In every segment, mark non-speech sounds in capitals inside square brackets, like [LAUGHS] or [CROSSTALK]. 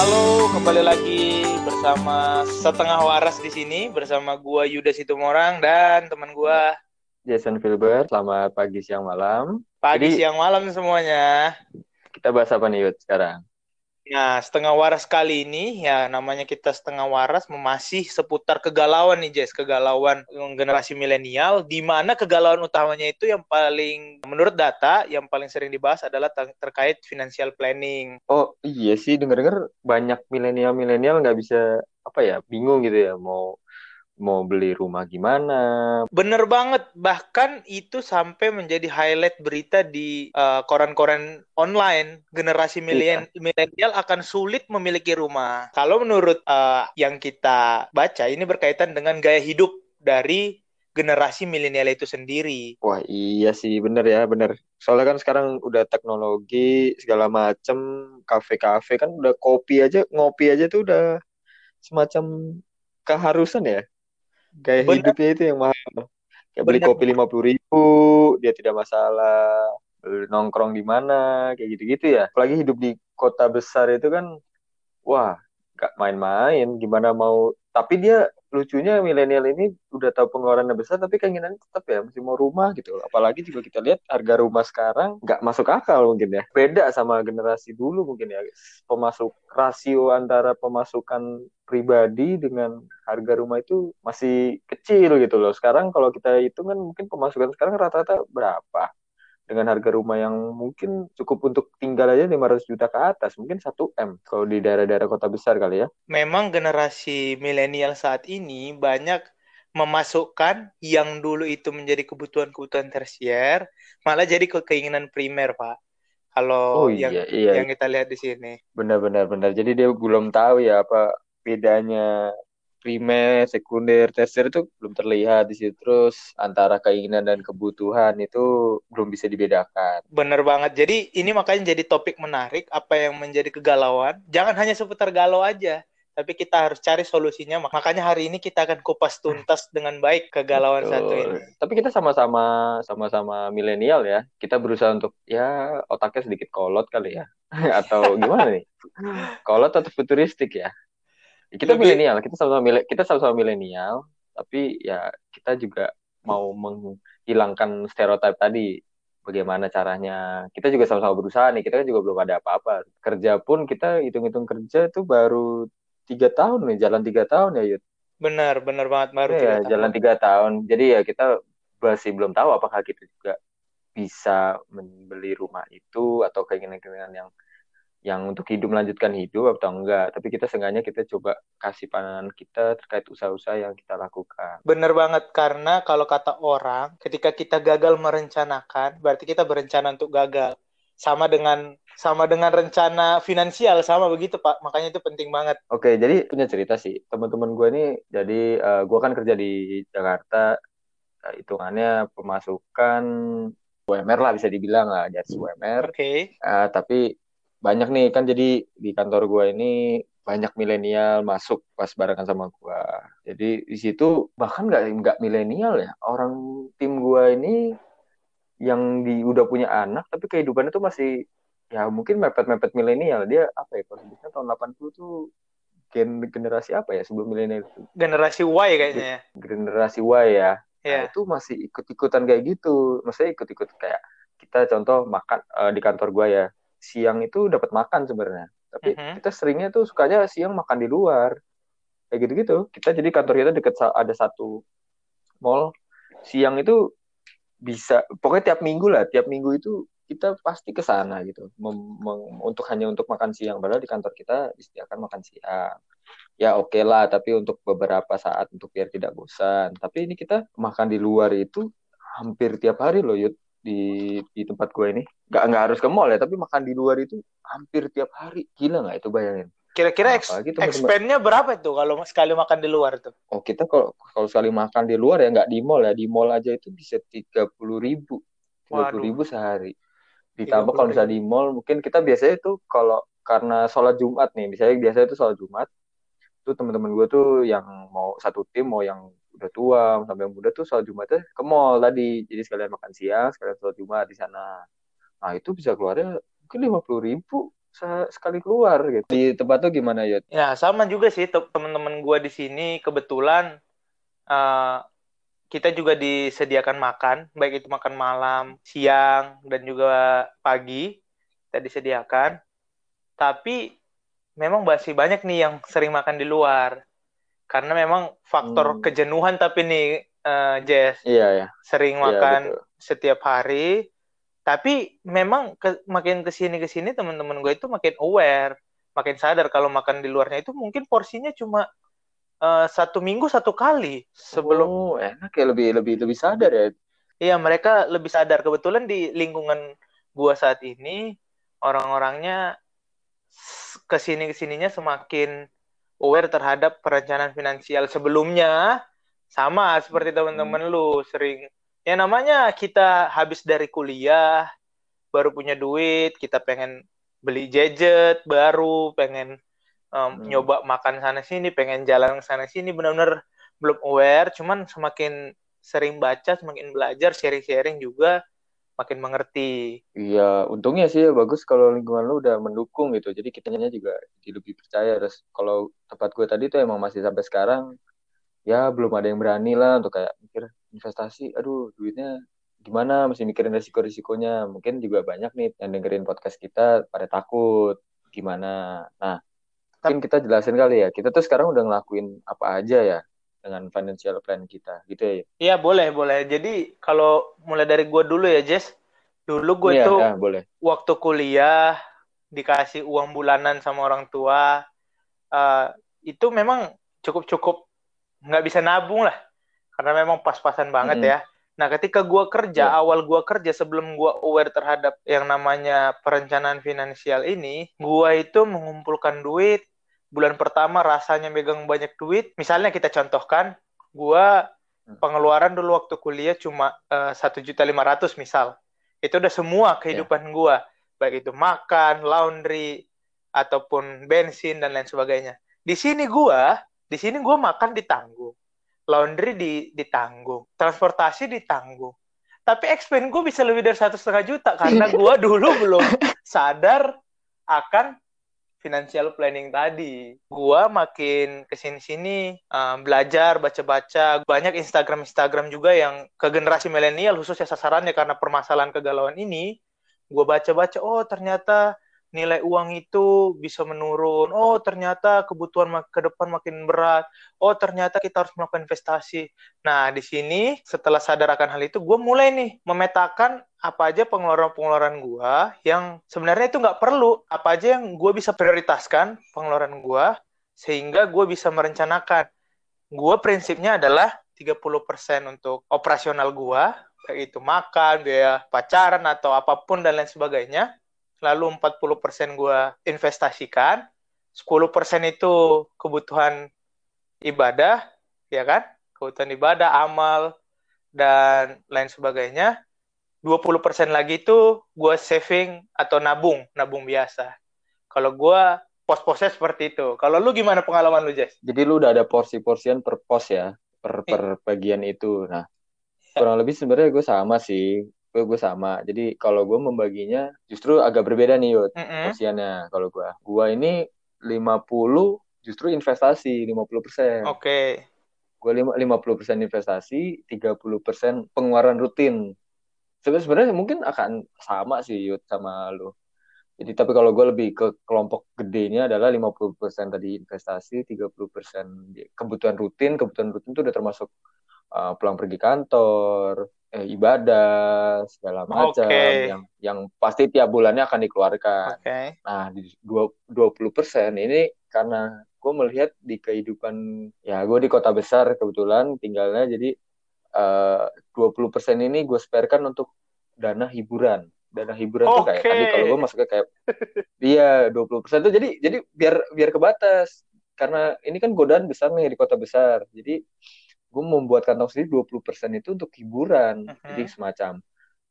Halo, kembali lagi bersama setengah waras di sini bersama gua Yuda Situmorang dan teman gua Jason Filbert. Selamat pagi, siang, malam. pagi, Jadi- siang, malam semuanya. Kita bahas apa nih Yud sekarang? Nah, setengah waras kali ini ya namanya kita setengah waras masih seputar kegalauan nih Jess, kegalauan generasi milenial di mana kegalauan utamanya itu yang paling menurut data yang paling sering dibahas adalah ter- terkait financial planning. Oh iya sih, denger-denger banyak milenial-milenial nggak bisa apa ya, bingung gitu ya, mau mau beli rumah gimana. Bener banget, bahkan itu sampai menjadi highlight berita di uh, koran-koran online. Generasi milenial milenial akan sulit memiliki rumah. Kalau menurut uh, yang kita baca, ini berkaitan dengan gaya hidup dari generasi milenial itu sendiri. Wah iya sih, bener ya, bener. Soalnya kan sekarang udah teknologi segala macem, kafe-kafe kan udah kopi aja, ngopi aja tuh udah semacam keharusan ya. Gaya Bener. hidupnya itu yang mahal. Kayak beli kopi lima puluh ribu, dia tidak masalah. Nongkrong di mana, kayak gitu-gitu ya. Apalagi hidup di kota besar itu kan, wah, gak main-main. Gimana mau? Tapi dia lucunya milenial ini udah tahu pengeluarannya besar, tapi keinginan tetap ya masih mau rumah gitu. Apalagi juga kita lihat harga rumah sekarang nggak masuk akal mungkin ya. Beda sama generasi dulu mungkin ya. Pemasuk rasio antara pemasukan pribadi dengan harga rumah itu masih kecil gitu loh. Sekarang kalau kita hitung kan mungkin pemasukan sekarang rata-rata berapa? Dengan harga rumah yang mungkin cukup untuk tinggal aja 500 juta ke atas, mungkin 1 M kalau di daerah-daerah kota besar kali ya. Memang generasi milenial saat ini banyak memasukkan yang dulu itu menjadi kebutuhan-kebutuhan tersier, malah jadi ke keinginan primer, Pak. Kalau Oh yang iya, iya. yang kita lihat di sini. Benar-benar benar. Jadi dia belum tahu ya apa bedanya primer, sekunder, tersier itu belum terlihat di situ. Terus antara keinginan dan kebutuhan itu belum bisa dibedakan. Bener banget. Jadi ini makanya jadi topik menarik apa yang menjadi kegalauan. Jangan hanya seputar galau aja, tapi kita harus cari solusinya. Makanya hari ini kita akan kupas tuntas dengan baik kegalauan Betul. satu ini. Tapi kita sama-sama sama-sama milenial ya. Kita berusaha untuk ya otaknya sedikit kolot kali ya. [LAUGHS] Atau gimana nih? [LAUGHS] Kolot atau futuristik ya? Kita Lebih- milenial, kita sama-sama mile- kita sama-sama milenial, tapi ya kita juga mau menghilangkan stereotip tadi. Bagaimana caranya? Kita juga sama-sama berusaha nih. Kita kan juga belum ada apa-apa. Kerja pun kita hitung-hitung kerja itu baru tiga tahun nih, jalan tiga tahun ya Yud. Bener, bener banget baru tiga tahun. jalan tiga tahun. Jadi ya kita masih belum tahu apakah kita juga bisa membeli rumah itu atau keinginan-keinginan yang yang untuk hidup melanjutkan hidup atau enggak. Tapi kita seenggaknya kita coba kasih pandangan kita terkait usaha-usaha yang kita lakukan. Bener banget karena kalau kata orang, ketika kita gagal merencanakan, berarti kita berencana untuk gagal. Sama dengan sama dengan rencana finansial sama begitu Pak. Makanya itu penting banget. Oke, jadi punya cerita sih. Teman-teman gue ini, jadi eh, gue kan kerja di Jakarta, eh, hitungannya pemasukan UMR lah bisa dibilang lah, di atas UMR. Oke. Eh, tapi banyak nih kan jadi di kantor gue ini banyak milenial masuk pas barengan sama gue. Jadi di situ bahkan nggak nggak milenial ya orang tim gue ini yang di udah punya anak tapi kehidupannya tuh masih ya mungkin mepet-mepet milenial dia apa ya kalau sebutnya tahun 80 tuh gen generasi apa ya sebelum milenial itu Generasi Y kayaknya ya. generasi Y ya Nah, Ya. itu masih ikut-ikutan kayak gitu. Maksudnya ikut-ikut kayak kita contoh makan eh, di kantor gua ya. Siang itu dapat makan sebenarnya. Tapi Mhm. kita seringnya tuh sukanya siang makan di luar. Kayak gitu-gitu. Kita jadi kantor kita deket ada satu mall. Siang itu bisa pokoknya tiap minggu lah, tiap minggu itu kita pasti ke sana gitu. Mem- meng- untuk hanya untuk makan siang padahal di kantor kita disediakan makan siang ya oke lah tapi untuk beberapa saat untuk biar tidak bosan tapi ini kita makan di luar itu hampir tiap hari loh Yud di di tempat gue ini. Nggak nggak harus ke mall ya tapi makan di luar itu hampir tiap hari. Gila nggak itu bayangin. Kira-kira expense-nya berapa tuh kalau sekali makan di luar tuh? oh kita kalau kalau sekali makan di luar ya nggak di mall ya. Di mall aja itu bisa tiga puluh ribu. Tiga puluh ribu sehari. Ditambah 30.000. kalau misalnya di mall mungkin kita biasanya tuh kalau karena sholat Jumat nih misalnya biasanya itu sholat Jumat tuh teman-teman gue tuh yang mau satu tim mau yang udah tua sampai yang muda tuh sholat Jumatnya ke mall tadi jadi sekalian makan siang sekalian sholat Jumat di sana nah itu bisa keluarnya mungkin lima puluh ribu sekali keluar gitu. Di tempat tuh gimana ya? Ya sama juga sih teman-teman gue di sini kebetulan uh, kita juga disediakan makan, baik itu makan malam, siang, dan juga pagi kita disediakan. Tapi memang masih banyak nih yang sering makan di luar. Karena memang faktor hmm. kejenuhan tapi nih uh, Jess. Iya, ya. Sering iya, makan iya, setiap hari. Tapi memang ke, makin ke sini ke sini teman-teman gue itu makin aware, makin sadar kalau makan di luarnya itu mungkin porsinya cuma uh, satu minggu satu kali sebelum oh, enak ya lebih lebih lebih sadar ya iya mereka lebih sadar kebetulan di lingkungan gua saat ini orang-orangnya ke sini ke sininya semakin aware terhadap perencanaan finansial sebelumnya sama seperti teman-teman hmm. lu sering ya namanya kita habis dari kuliah baru punya duit kita pengen beli gadget baru pengen um, hmm. nyoba makan sana sini pengen jalan sana sini benar-benar belum aware cuman semakin sering baca semakin belajar sharing-sharing juga makin mengerti. Iya untungnya sih ya bagus kalau lingkungan lu udah mendukung gitu. Jadi kitanya juga jadi lebih percaya. Terus kalau tempat gue tadi tuh emang masih sampai sekarang ya belum ada yang berani lah untuk kayak mikir investasi. Aduh duitnya gimana? Masih mikirin resiko-risikonya mungkin juga banyak nih yang dengerin podcast kita pada takut gimana. Nah mungkin kita jelasin kali ya. Kita tuh sekarang udah ngelakuin apa aja ya dengan financial plan kita, gitu ya? Iya boleh boleh. Jadi kalau mulai dari gue dulu ya Jess. Dulu gue iya, tuh ya, boleh. waktu kuliah dikasih uang bulanan sama orang tua, uh, itu memang cukup cukup nggak bisa nabung lah, karena memang pas-pasan banget mm -hmm. ya. Nah, ketika gue kerja, yeah. awal gue kerja sebelum gue aware terhadap yang namanya perencanaan finansial ini, gue itu mengumpulkan duit bulan pertama rasanya megang banyak duit. Misalnya kita contohkan, gua hmm. pengeluaran dulu waktu kuliah cuma eh, satu juta lima ratus misal. Itu udah semua kehidupan yeah. gua, baik itu makan, laundry, ataupun bensin dan lain sebagainya. Di sini gua, di sini gua makan ditanggung, laundry di, ditanggung, transportasi ditanggung. Tapi expense gue bisa lebih dari satu setengah juta karena gue [LAUGHS] dulu belum sadar akan financial planning tadi. Gua makin ke sini-sini uh, belajar, baca-baca. Banyak Instagram-Instagram juga yang ke generasi milenial khususnya sasarannya karena permasalahan kegalauan ini. Gua baca-baca, oh ternyata nilai uang itu bisa menurun. Oh, ternyata kebutuhan ke depan makin berat. Oh, ternyata kita harus melakukan investasi. Nah, di sini setelah sadar akan hal itu, gue mulai nih memetakan apa aja pengeluaran-pengeluaran gue yang sebenarnya itu nggak perlu. Apa aja yang gue bisa prioritaskan pengeluaran gue sehingga gue bisa merencanakan. Gue prinsipnya adalah 30% untuk operasional gue, kayak itu makan, biaya pacaran atau apa pun dan lain sebagainya lalu 40% gue investasikan, 10% itu kebutuhan ibadah, ya kan? Kebutuhan ibadah, amal, dan lain sebagainya. 20% lagi itu gue saving atau nabung, nabung biasa. Kalau gue pos-posnya seperti itu. Kalau lu gimana pengalaman lu, Jess? Jadi lu udah ada porsi-porsian per pos ya, per, per bagian itu. Nah, kurang lebih sebenarnya gue sama sih gue gue sama jadi kalau gue membaginya justru agak berbeda nih Yud mm -hmm. porsiannya kalau gue gue ini 50 justru investasi 50 persen oke okay. gue lima puluh persen investasi 30 persen pengeluaran rutin sebenarnya mungkin akan sama sih Yud sama lo jadi tapi kalau gue lebih ke kelompok gedenya adalah 50% tadi investasi, 30% kebutuhan rutin. Kebutuhan rutin itu udah termasuk uh, pulang pergi kantor, eh, ibadah segala macam okay. yang yang pasti tiap bulannya akan dikeluarkan. Okay. Nah di dua puluh persen ini karena gue melihat di kehidupan ya gue di kota besar kebetulan tinggalnya jadi eh, dua puluh persen ini gue sparekan untuk dana hiburan dana hiburan okay. tuh kayak tadi kalau gue masuknya kayak iya dua puluh persen tuh jadi jadi biar biar kebatas karena ini kan godaan besar nih di kota besar jadi gue membuat kantong sendiri 20% itu untuk hiburan. Uh -huh. Jadi semacam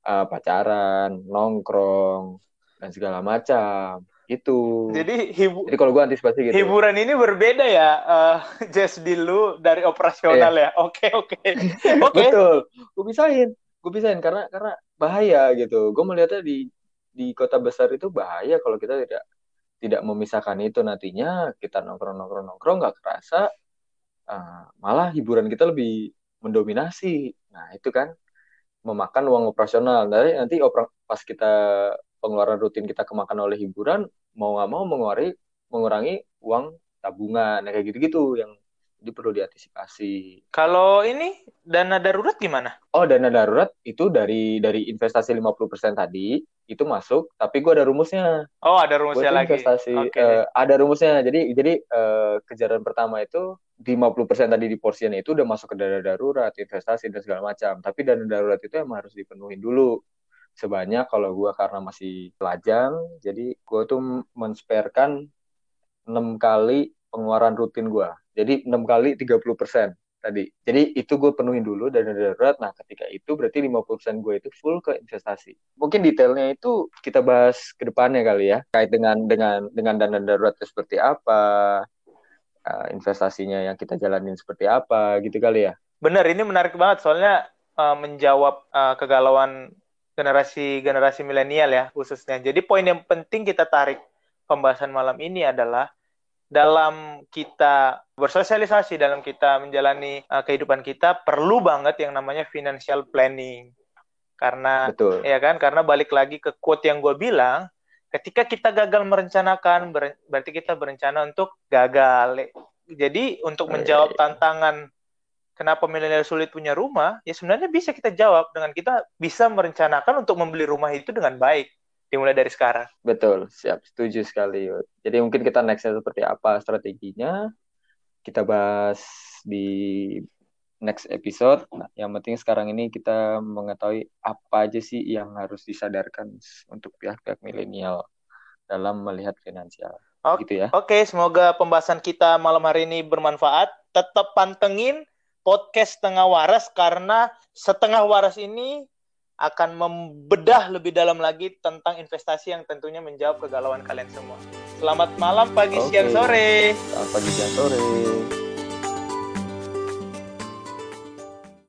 uh, pacaran, nongkrong, dan segala macam. Itu. Jadi hibu Jadi kalau gue antisipasi gitu. Hiburan ini berbeda ya, uh, [LAUGHS] Jess lu dari operasional yeah. ya. Oke, oke. [LAUGHS] Oke. Betul. Gue pisahin. Gue pisahin karena karena bahaya gitu. Gue melihatnya di di kota besar itu bahaya kalau kita tidak tidak memisahkan itu nantinya kita nongkrong nongkrong nongkrong nggak kerasa uh, malah hiburan kita lebih mendominasi nah itu kan memakan uang operasional dari nanti opera, pas kita pengeluaran rutin kita kemakan oleh hiburan mau nggak mau mengurangi mengurangi uang tabungan kayak gitu-gitu yang jadi perlu diantisipasi. Kalau ini dana darurat gimana? Oh, dana darurat itu dari dari investasi 50% tadi itu masuk, tapi gue ada rumusnya. Oh, ada rumusnya lagi. Investasi okay. uh, eh, ada rumusnya. Jadi jadi uh, kejaran pertama itu 50% tadi di porsian itu udah masuk ke dana darurat, investasi dan segala macam. Tapi dana darurat itu emang harus dipenuhi dulu sebanyak kalau gue karena masih lajang, jadi gue tuh mensperkan enam kali pengeluaran rutin gue jadi 6 kali 30 persen tadi. Jadi itu gue penuhin dulu dana darurat. Nah ketika itu berarti 50% gue itu full ke investasi. Mungkin detailnya itu kita bahas ke depannya kali ya. Kait dengan dengan dengan dana darurat itu seperti apa, uh, investasinya yang kita jalanin seperti apa gitu kali ya. Bener, ini menarik banget soalnya uh, menjawab uh, kegalauan generasi generasi milenial ya khususnya. Jadi poin yang penting kita tarik pembahasan malam ini adalah dalam kita bersosialisasi dalam kita menjalani uh, kehidupan kita perlu banget yang namanya financial planning karena Betul. ya kan karena balik lagi ke quote yang gue bilang ketika kita gagal merencanakan ber berarti kita berencana untuk gagal jadi untuk menjawab tantangan kenapa milenial sulit punya rumah ya sebenarnya bisa kita jawab dengan kita bisa merencanakan untuk membeli rumah itu dengan baik dimulai dari sekarang. Betul, siap, setuju sekali. Jadi mungkin kita nextnya seperti apa strateginya, kita bahas di next episode. Nah, yang penting sekarang ini kita mengetahui apa aja sih yang harus disadarkan untuk pihak-pihak milenial dalam melihat finansial. Oke, gitu ya. Oke, semoga pembahasan kita malam hari ini bermanfaat. Tetap pantengin podcast setengah waras karena setengah waras ini akan membedah lebih dalam lagi tentang investasi yang tentunya menjawab kegalauan kalian semua. Selamat malam, pagi, okay. siang, sore. Selamat pagi, siang, sore.